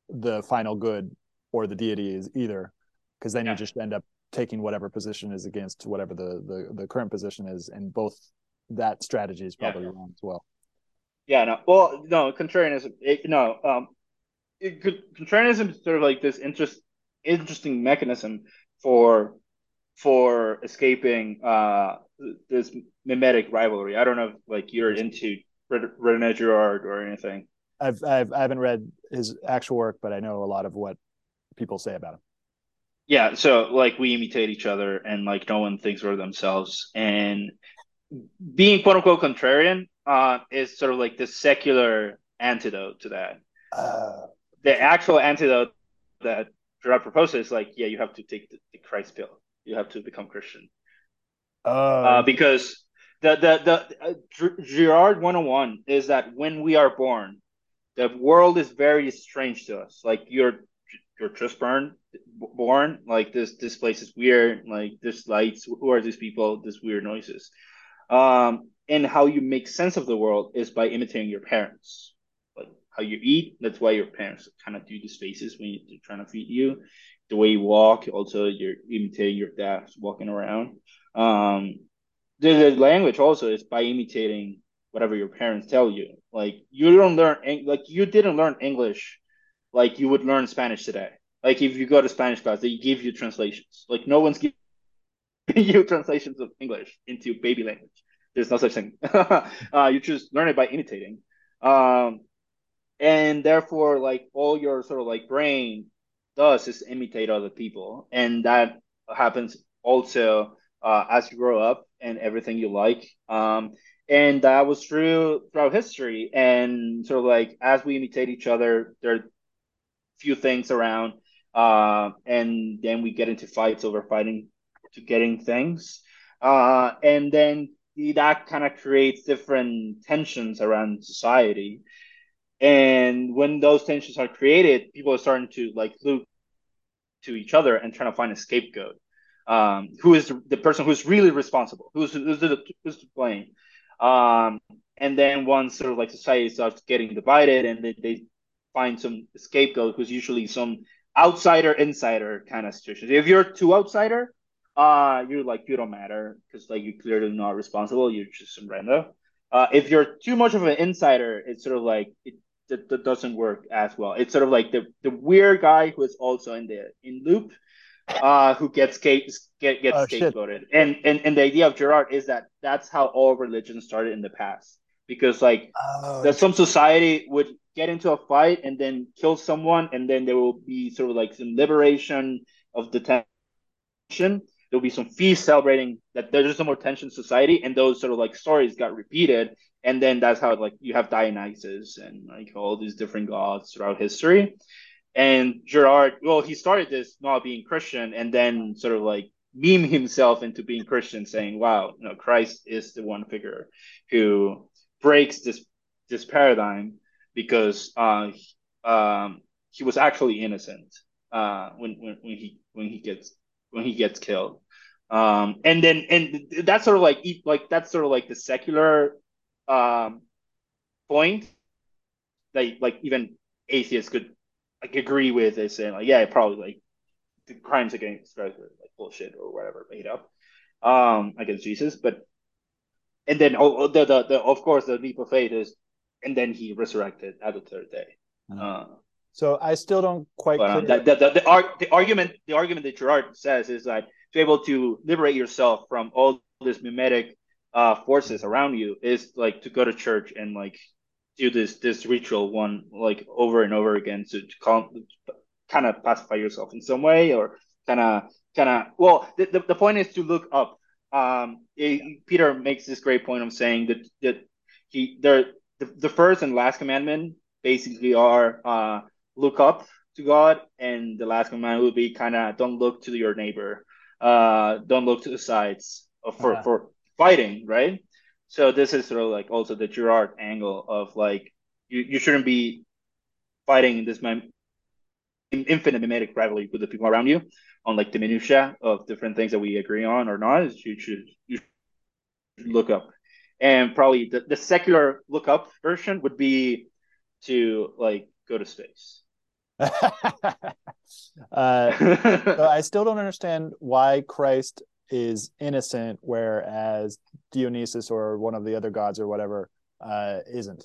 the final good or the deity is either because then yeah. you just end up taking whatever position is against whatever the the, the current position is, and both that strategy is probably yeah. wrong as well. Yeah, no. Well, no, contrarianism. It, no, um, it, contrarianism is sort of like this interest, interesting mechanism for for escaping uh this mimetic rivalry. I don't know if like you're into Rene Girard or anything. I've I've I haven't read his actual work, but I know a lot of what people say about him. Yeah, so like we imitate each other and like no one thinks for themselves. And being quote unquote contrarian uh, is sort of like the secular antidote to that. Uh, the actual antidote that Girard proposes is like, yeah, you have to take the, the Christ pill. You have to become Christian. Uh, uh, because the the the uh, Girard 101 is that when we are born, the world is very strange to us. Like you're you're just born born like this this place is weird like this lights who are these people this weird noises. Um and how you make sense of the world is by imitating your parents. Like how you eat that's why your parents kind of do these faces when they're trying to feed you. The way you walk also you're imitating your dad walking around. Um the, the language also is by imitating whatever your parents tell you. Like you don't learn like you didn't learn english like you would learn Spanish today. Like if you go to Spanish class, they give you translations. Like no one's [laughs] giving you translations of English into baby language. There's no such thing. [laughs] uh, you just learn it by imitating. Um, and therefore, like all your sort of like brain does is imitate other people, and that happens also uh, as you grow up and everything you like. Um, and that was true throughout history. And sort of like as we imitate each other, there few things around, uh, and then we get into fights over fighting to getting things, uh, and then that kind of creates different tensions around society. And when those tensions are created, people are starting to like look to each other and trying to find a scapegoat. Um, who is the, person who's really responsible? Who's who's, the, who's to blame? Um, and then once sort of like society starts getting divided and they, they find some scapegoat who's usually some outsider insider kind of situation. If you're too outsider, uh, you're like you don't matter because like you're clearly not responsible. You're just some random. Uh, if you're too much of an insider, it's sort of like it that, that doesn't work as well. It's sort of like the the weird guy who is also in the in loop, uh, who gets get get gets oh, scapegoated. And and and the idea of Girard is that that's how all religions started in the past because like oh, that some society would get into a fight and then kill someone, and then there will be sort of like some liberation of the tension. There'll be some feast celebrating that there's just no more tension in society, and those sort of like stories got repeated, and then that's how like you have Dionysus and like all these different gods throughout history. And Girard well, he started this not being Christian, and then sort of like meme himself into being Christian, saying, "Wow, you know, Christ is the one figure who breaks this this paradigm because uh, um, he was actually innocent uh, when, when when he when he gets when he gets killed. Um, and then and that's sort of like like that's sort of like the secular um, point that like even atheists could like agree with. They saying like yeah, probably like the crimes against Christ like bullshit or whatever made up um, against Jesus, but and then oh, the, the, the of course the leap of faith is and then he resurrected at the third day. Uh-huh. Uh, so I still don't quite. But, um, the, the, the, the, the argument the argument that Girard says is that to be able to liberate yourself from all this mimetic uh, forces around you is like to go to church and like do this this ritual one like over and over again to, to calm, kind of pacify yourself in some way or kind of kind of well the, the, the point is to look up um it, peter makes this great point of saying that that he there the, the first and last commandment basically are uh, look up to God, and the last commandment would be kind of don't look to your neighbor, uh, don't look to the sides for uh-huh. for fighting, right? So this is sort of like also the Girard angle of like you, you shouldn't be fighting this man infinite mimetic rivalry with the people around you on like the minutia of different things that we agree on or not. You should you should look up and probably the, the secular lookup version would be to like go to space [laughs] uh, I still don't understand why Christ is innocent, whereas Dionysus or one of the other gods or whatever uh, isn't.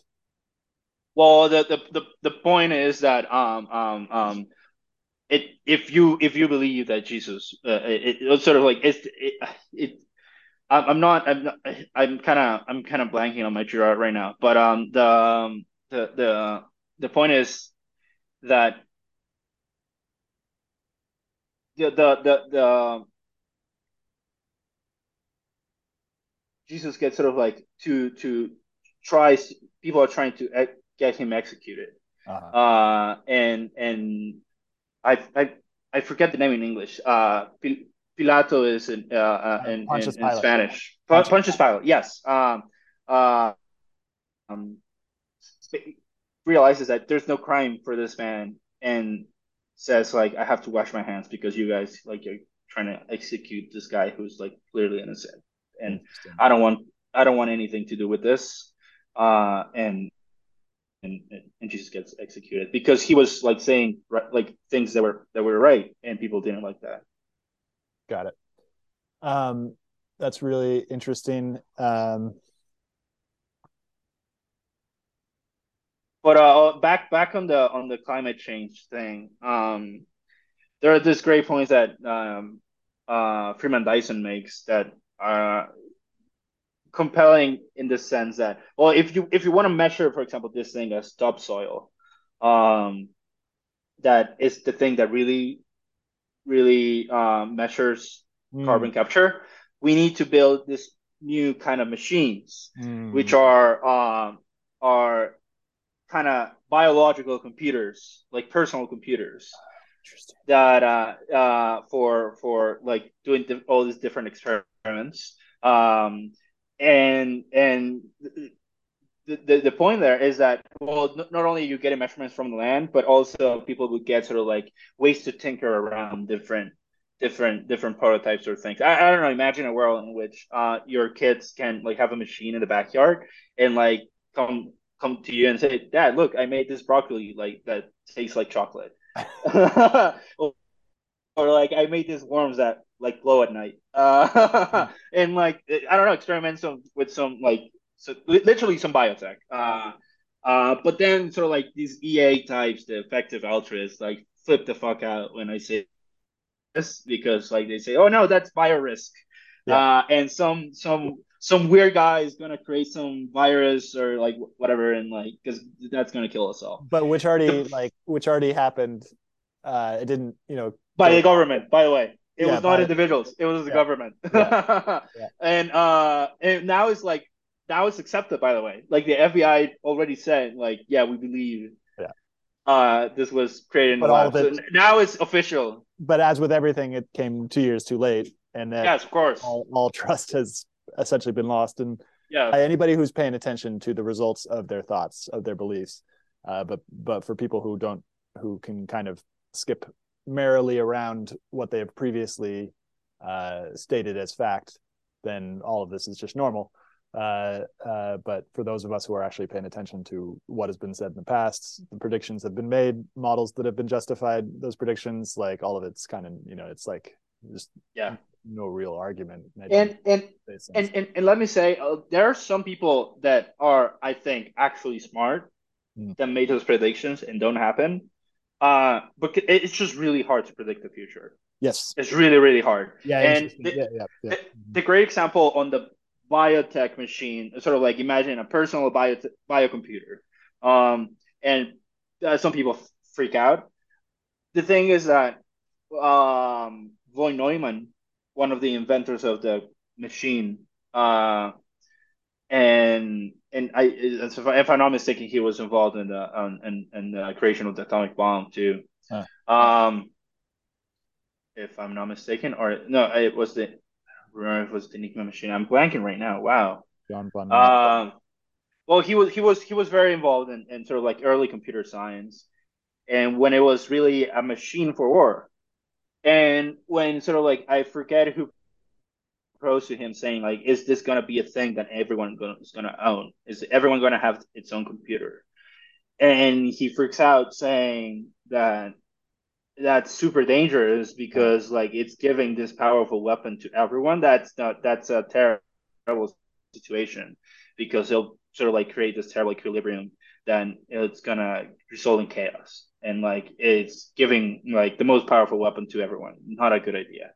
Well, the, the the the point is that um um um it if you if you believe that Jesus uh, it, it's sort of like it's it, it I'm not. I'm not, I'm kind of. I'm kind of blanking on my Girard right now. But um, the um, the the the point is that the the the, the Jesus gets sort of like to to try people are trying to get him executed. Uh-huh. Uh, and and I I I forget the name in English. Uh, Pilato is in uh, uh in, in, in Spanish. Pontius, Pontius Pilate. Yes. Um. Uh. Um. Realizes that there's no crime for this man and says like I have to wash my hands because you guys like you're trying to execute this guy who's like clearly innocent and I don't want I don't want anything to do with this. Uh, and and and Jesus gets executed because he was like saying like things that were that were right, and people didn't like that. Got it. Um, that's really interesting. Um, but uh, back back on the on the climate change thing, um, there are this great points that um, uh, Freeman Dyson makes that uh, compelling in the sense that well if you if you want to measure for example this thing as topsoil um that is the thing that really really uh, measures mm. carbon capture we need to build this new kind of machines mm. which are um are kind of biological computers like personal computers that uh, uh, for for like doing all these different experiments um, and and the, the, the point there is that well not only you getting measurements from the land but also people would get sort of like ways to tinker around different different different prototypes or things. I, I don't know. Imagine a world in which uh your kids can like have a machine in the backyard and like come come to you and say dad look i made this broccoli like that tastes like chocolate [laughs] [laughs] or, like i made these worms that like glow at night. Uh, [laughs] and like I don't know, experiment some with some like so literally some biotech. Uh, uh, but then sort of like these EA types, the effective altruists, like flip the fuck out when I say this because like they say, oh no, that's biorisk. Yeah. Uh, and some some some weird guy is gonna create some virus or like whatever, and like because that's gonna kill us all. But which already like which already happened. Uh, it didn't, you know, by the government, by the way. It yeah, was not individuals. It was the yeah. government. [laughs] Yeah. and uh, and now it's like now it's accepted. By the way, like the FBI already said, like yeah, we believe. Uh, this was created in but the lab. It, so now it's official. But as with everything, it came two years too late, and that yes, of course, all, all [laughs] trust has essentially been lost. And yeah, anybody who's paying attention to the results of their thoughts, of their beliefs, uh, but but for people who don't, who can kind of skip merrily around what they have previously uh, stated as fact, then all of this is just normal. Uh, uh, but for those of us who are actually paying attention to what has been said in the past, the predictions have been made, models that have been justified, those predictions, like all of it's kind of, you know, it's like just yeah, no real argument. And and, and and and let me say, uh, there are some people that are, I think, actually smart mm. that made those predictions and don't happen. Uh, but it's just really hard to predict the future. Yes, it's really really hard. Yeah, and the, yeah, yeah, yeah. The, the, great example on the biotech machine, sort of like imagine a personal bio biocomputer, um, and uh, some people freak out. The thing is that um, von Neumann, one of the inventors of the machine, uh, and and I, if I'm not mistaken, he was involved in the um, in, in the creation of the atomic bomb too. Huh. Um, if I'm not mistaken, or no, it was the remember it was the Enigma machine. I'm blanking right now. Wow. John. Um, well, he was he was he was very involved in, in sort of like early computer science, and when it was really a machine for war, and when sort of like I forget who proposed to him saying like, "Is this gonna be a thing that everyone is gonna own? Is everyone gonna have its own computer?" And he freaks out saying that that's super dangerous because like it's giving this powerful weapon to everyone. That's not that's a terrible situation because it'll sort of like create this terrible equilibrium. Then it's gonna result in chaos and like it's giving like the most powerful weapon to everyone. Not a good idea.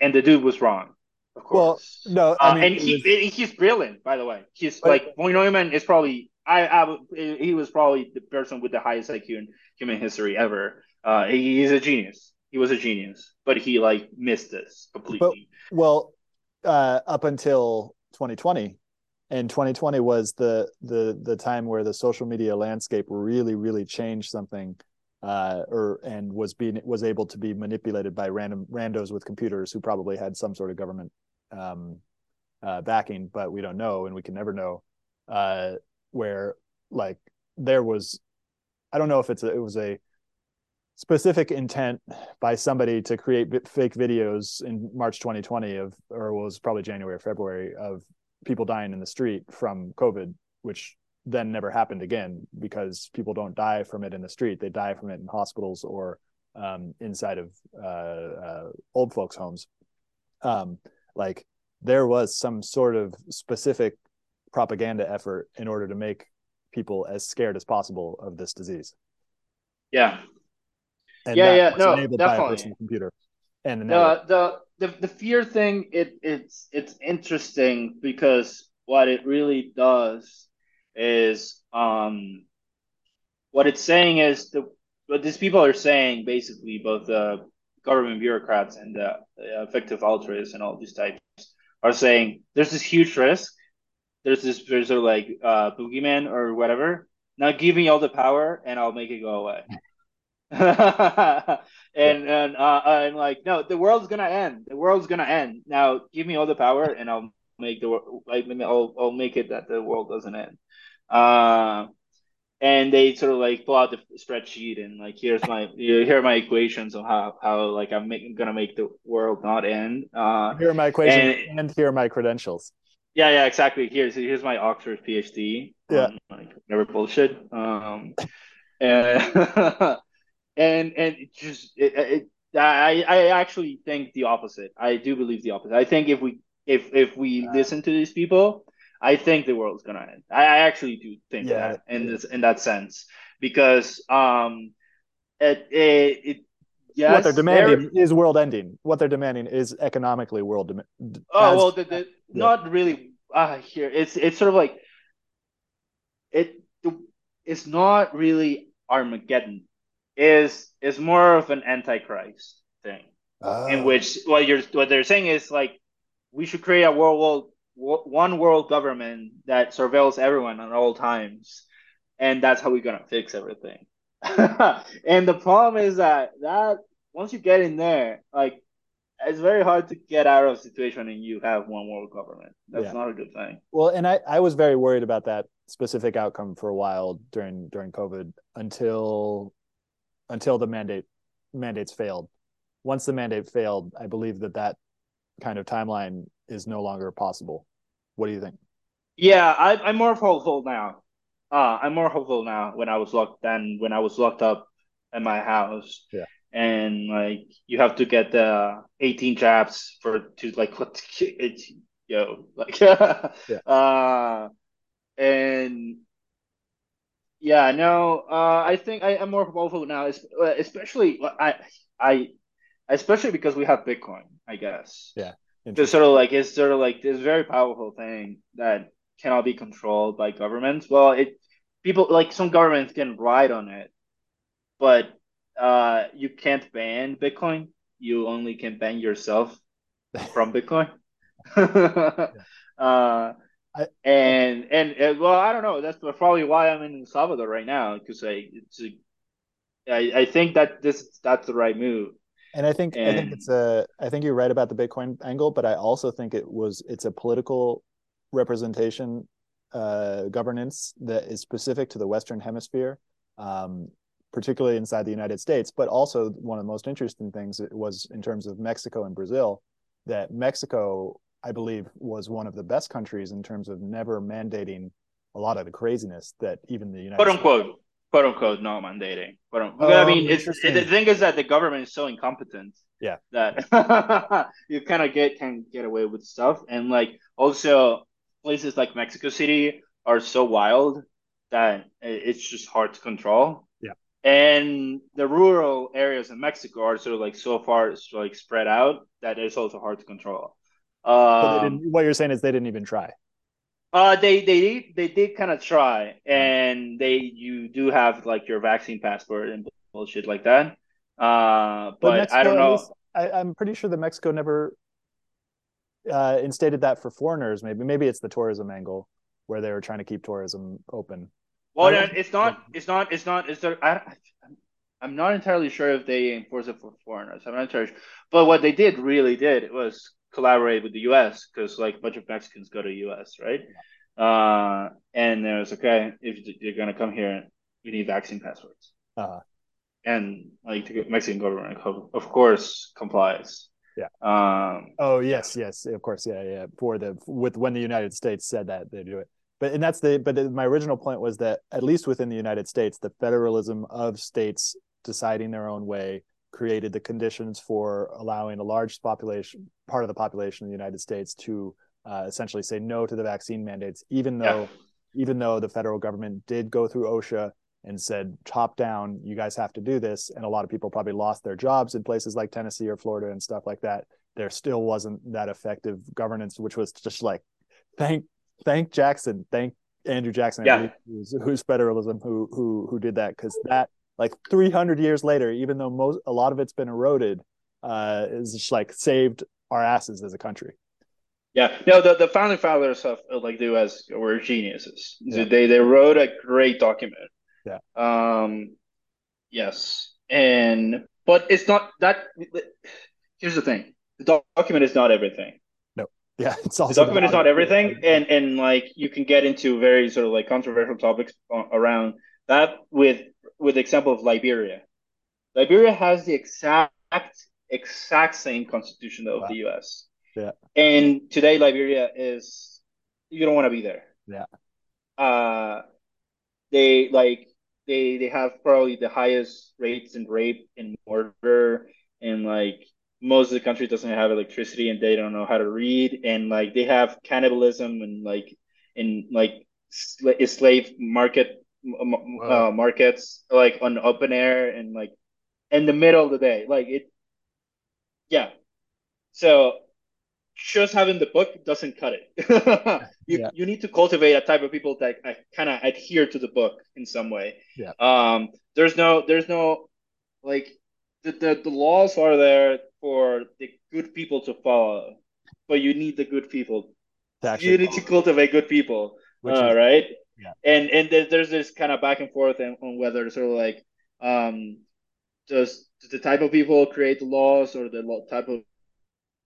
And the dude was wrong. Of course. Well, no, I uh, mean, uh, and he was... he's brilliant, by the way. He's but, like von Neumann is probably I, I he was probably the person with the highest IQ in human history ever. Uh, he, he's a genius. He was a genius, but he like missed this completely. But, well, uh, up until 2020, and 2020 was the the the time where the social media landscape really really changed something uh, or and was being was able to be manipulated by random randos with computers who probably had some sort of government um, uh, backing, but we don't know and we can never know. Uh, where like there was, I don't know if it's a, it was a specific intent by somebody to create fake videos in March 2020 of, or was probably January or February of people dying in the street from COVID, which then never happened again because people don't die from it in the street; they die from it in hospitals or um, inside of uh, uh, old folks' homes. Um, like there was some sort of specific propaganda effort in order to make people as scared as possible of this disease. Yeah. And yeah, yeah, no, definitely. by a personal computer. And the, the the the fear thing it it's it's interesting because what it really does is um what it's saying is the what these people are saying basically both the government bureaucrats and the, effective altruists and all these types are saying there's this huge risk there's this there's a like uh boogeyman or whatever now give me all the power and i'll make it go away [laughs] and and uh, I'm like, no, the world's gonna end. The world's gonna end. Now, give me all the power, and I'll make the world like, I'll I'll make it that the world doesn't end. Uh, and they sort of like pull out the spreadsheet and like, here's my here are my equations of how how like I'm making gonna make the world not end. Uh, here are my equations and, and here are my credentials. Yeah, yeah, exactly. Here's here's my Oxford PhD. Yeah, like never bullshit. Um, and [laughs] and and just it, it, I I actually think the opposite. I do believe the opposite. I think if we if if we listen to these people, I think the world's gonna end. I, I actually do think yeah. that in this in that sense because um it it, it yes, what they're demanding is world ending. What they're demanding is economically world. Dem- oh well, the, the, yeah. not really. Uh, here it's it's sort of like it. It's not really Armageddon is is more of an antichrist thing, oh. in which what you're what they're saying is like we should create a world, world one world government that surveils everyone at all times, and that's how we're gonna fix everything. [laughs] and the problem is that that once you get in there, like it's very hard to get out of a situation and you have one world government. That's yeah. not a good thing. Well, and I, I was very worried about that specific outcome for a while during during COVID until until the mandate mandates failed. Once the mandate failed, I believe that that kind of timeline is no longer possible. What do you think? Yeah, I, am more hopeful now. Uh, I'm more hopeful now when I was locked than when I was locked up in my house. Yeah. And like you have to get the 18 jabs for to like [laughs] what it's yo like [laughs] yeah. uh and yeah, no, uh, I think I am more hopeful now, uh, especially I, I, especially because we have Bitcoin, I guess. Yeah. It's sort of like it's sort of like this very powerful thing that cannot be controlled by governments. Well, it people like some governments can ride on it, but uh, you can't ban Bitcoin. You only can ban yourself from [laughs] Bitcoin. yeah. [laughs] uh, I, and, and and well, I don't know. That's probably why I'm in El Salvador right now because I it's a, I, I think that this that's the right move. And I think and, I think it's a I think you're right about the Bitcoin angle, but I also think it was it's a political representation uh, governance that is specific to the Western Hemisphere, um, particularly inside the United States. But also one of the most interesting things was in terms of Mexico and Brazil, that Mexico I believe, was one of the best countries in terms of never mandating a lot of the craziness that even the United quote unquote States... quote unquote not mandating. But, unquote. I mean, it's, it, the thing is that the government is so incompetent. Yeah, that [laughs] you kind of get can get away with stuff, and like also places like Mexico City are so wild that it's just hard to control. Yeah. And the rural areas in Mexico are sort of like so far like spread out that it's also hard to control. Um, what you're saying is they didn't even try. Uh, they they did they did kind of try, and they you do have like your vaccine passport and bullshit like that. Uh, but, Mexico, I don't know. Least, I, I'm pretty sure that Mexico never uh, instated that for foreigners. Maybe maybe it's the tourism angle where they were trying to keep tourism open. Well, it's not. It's not. It's not. It's not. I, I'm not entirely sure if they enforce it for foreigners. I'm not entirely sure. But what they did really did it was collaborate with the U.S. because like a bunch of Mexicans go to U.S. right? Uh, and it was okay if you're gonna come here, we need vaccine passports. Uh, And like the Mexican government, of of course, complies. Yeah. Um. oh yes, yes, of course, yeah, yeah. For the with when the United States said that they do it, but and that's the but my original point was that at least within the United States, the federalism of states deciding their own way created the conditions for allowing a large population part of the population in the United States to uh, essentially say no to the vaccine mandates, even though Yeah. even though the federal government did go through OSHA and said top down, you guys have to do this, and a lot of people probably lost their jobs in places like Tennessee or Florida and stuff like that. There still wasn't that effective governance, which was just like thank thank Jackson, thank Andrew Jackson, Yeah. who's, who's federalism, who who who did that because that like 300 years later, even though most a lot of it's been eroded, uh, is just like saved our asses as a country. Yeah, no, the, the founding fathers of uh, like the U.S. were geniuses. Yeah. They they wrote a great document. Yeah. Um, yes, and but it's not that. Here's the thing: the document is not everything. No. Yeah, it's The document is not everything, and and like you can get into very sort of like controversial topics around that. With with the example of Liberia, Liberia has the exact exact same constitution of Wow. the U.S. Yeah. and today Liberia is you don't want to be there. Yeah. Uh, they like they they have probably the highest rates in rape and murder, and like most of the country doesn't have electricity and they don't know how to read, and like they have cannibalism and like in like sla- slave market Wow. uh, markets like on open air and like in the middle of the day, like it. Yeah, so just having the book doesn't cut it. [laughs] you Yeah. you need to cultivate a type of people that kind of adhere to the book in some way. Yeah. Um. There's no. There's no. Like the the, the laws are there for the good people to follow, but you need the good people. to You need to cultivate good people. which uh, is right? Yeah. And and there, there's this kind of back and forth on, on whether sort of like um does, the type of people create the laws or the type of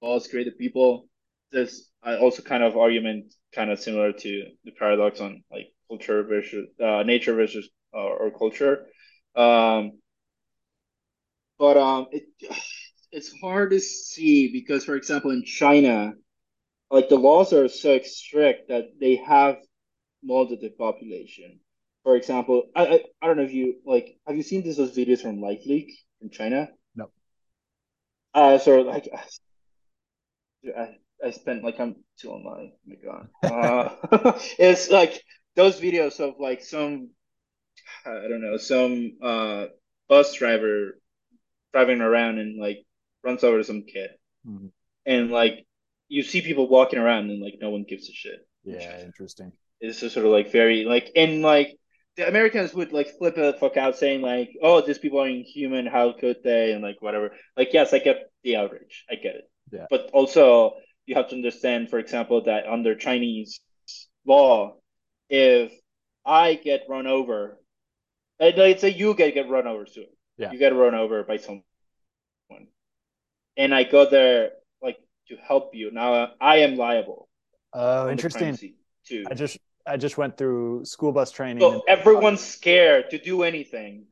laws create the people? There's uh, also kind of argument kind of similar to the paradox on like culture versus uh, nature versus uh, or culture. Um, but um, it it's hard to see because, for example, in China, like the laws are so strict that they have molded the population. For example, I, I I don't know if you like have you seen these those videos from LiveLeak in China? No. Uh, so like I I spent like I'm too online. Oh my god. [laughs] Uh, [laughs] it's like those videos of like some I don't know some uh bus driver driving around and like runs over some kid Mhm. and like you see people walking around and like no one gives a shit. yeah, interesting. It's just sort of like very like and like the Americans would like flip the fuck out saying like, oh, these people are inhuman, how could they? And like whatever. Like yes, I get the outrage. I get it. Yeah. But also you have to understand, for example, that under Chinese law, if I get run over, uh, let's say you get get run over soon. Yeah. You get run over by someone. And I go there like to help you. Now I am liable. Oh, interesting. too. I just I just went through school bus training, So and- everyone's scared to do anything.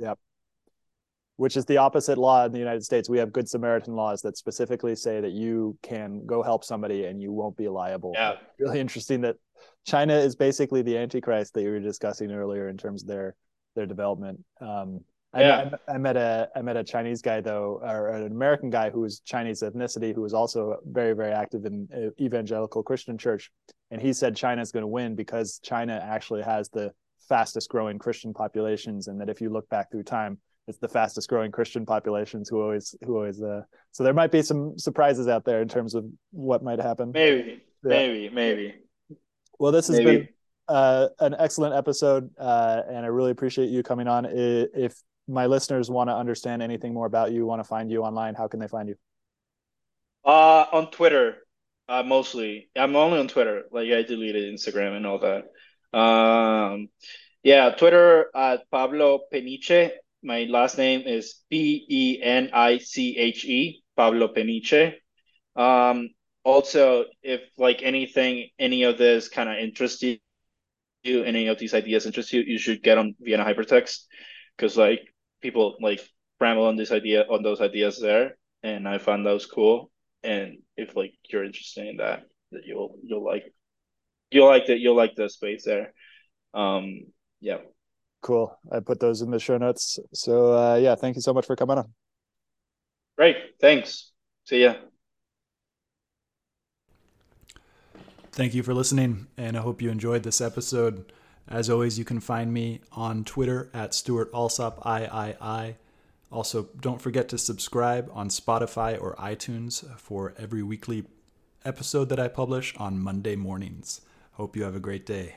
which is the opposite law in the United States. We have Good Samaritan laws that specifically say that you can go help somebody and you won't be liable. Yeah. Really interesting that China is basically the Antichrist that you were discussing earlier in terms of their their development. Um, I, Yeah. I, I met a I met a Chinese guy though, or an American guy who was Chinese ethnicity, who was also very very active in uh, evangelical Christian church, and he said China is going to win because China actually has the fastest growing Christian populations, and that if you look back through time, it's the fastest growing Christian populations who always who always uh so there might be some surprises out there in terms of what might happen. Maybe, Yeah. maybe, maybe. Well, this has Maybe. been uh, an excellent episode, uh, and I really appreciate you coming on. If my listeners want to understand anything more about you, want to find you online, how can they find you? Uh, on Twitter, uh, mostly. I'm only on Twitter. Like I deleted Instagram and all that. Um, yeah, Twitter at Pablo Peniche. My last name is P E N I C H E. Pablo Peniche. Um, also, if like anything, any of this kind of interests you, any of these ideas interest you, you should get on Vienna Hypertext because like people like ramble on this idea on those ideas there, and I found those cool. And if like you're interested in that, that you'll you'll like you'll like that you'll like the space there. Um, yeah. Cool. I put those in the show notes. So uh, yeah, thank you so much for coming on. Great. Thanks. See ya. Thank you for listening, and I hope you enjoyed this episode. As always, you can find me on Twitter at Stewart Alsop III. Also, don't forget to subscribe on Spotify or iTunes for every weekly episode that I publish on Monday mornings. Hope you have a great day.